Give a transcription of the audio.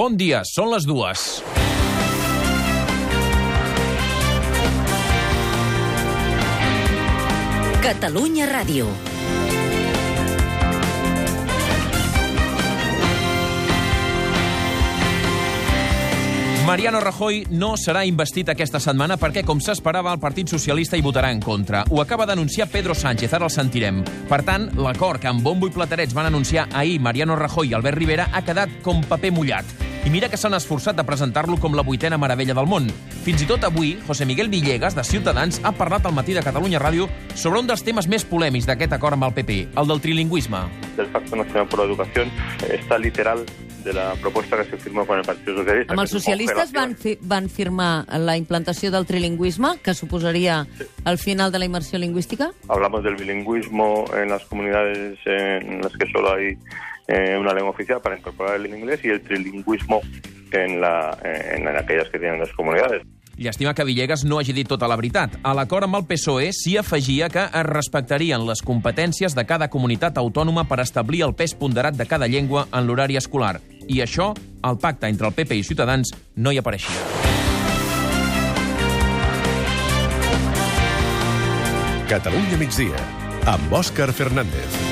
Bon dia, són les dues. Catalunya Ràdio. Mariano Rajoy no serà investit aquesta setmana perquè, com s'esperava, el Partit Socialista hi votarà en contra. Ho acaba d'anunciar Pedro Sánchez, ara el sentirem. Per tant, l'acord que amb bombo i platerets van anunciar ahir Mariano Rajoy i Albert Rivera ha quedat com paper mullat. I mira que s'han esforçat de presentar-lo com la vuitena meravella del món. Fins i tot avui, José Miguel Villegas, de Ciutadans, ha parlat al matí de Catalunya Ràdio sobre un dels temes més polèmics d'aquest acord amb el PP, el del trilingüisme. del Pacto Nacional por la Educación está literal de la propuesta que se firmó con el Partido Socialista. Amb els socialistes van, fi van firmar la implantació del trilingüisme, que suposaria el final de la immersió lingüística? Hablamos del bilingüismo en las comunidades en las que solo hay eh, una lengua oficial para incorporar el inglés y el trilingüismo en, la, en, en aquellas que tienen las comunidades. Llàstima que Villegas no hagi dit tota la veritat. A l'acord amb el PSOE s'hi afegia que es respectarien les competències de cada comunitat autònoma per establir el pes ponderat de cada llengua en l'horari escolar. I això, al pacte entre el PP i Ciutadans, no hi apareixia. Catalunya migdia, amb Òscar Fernández.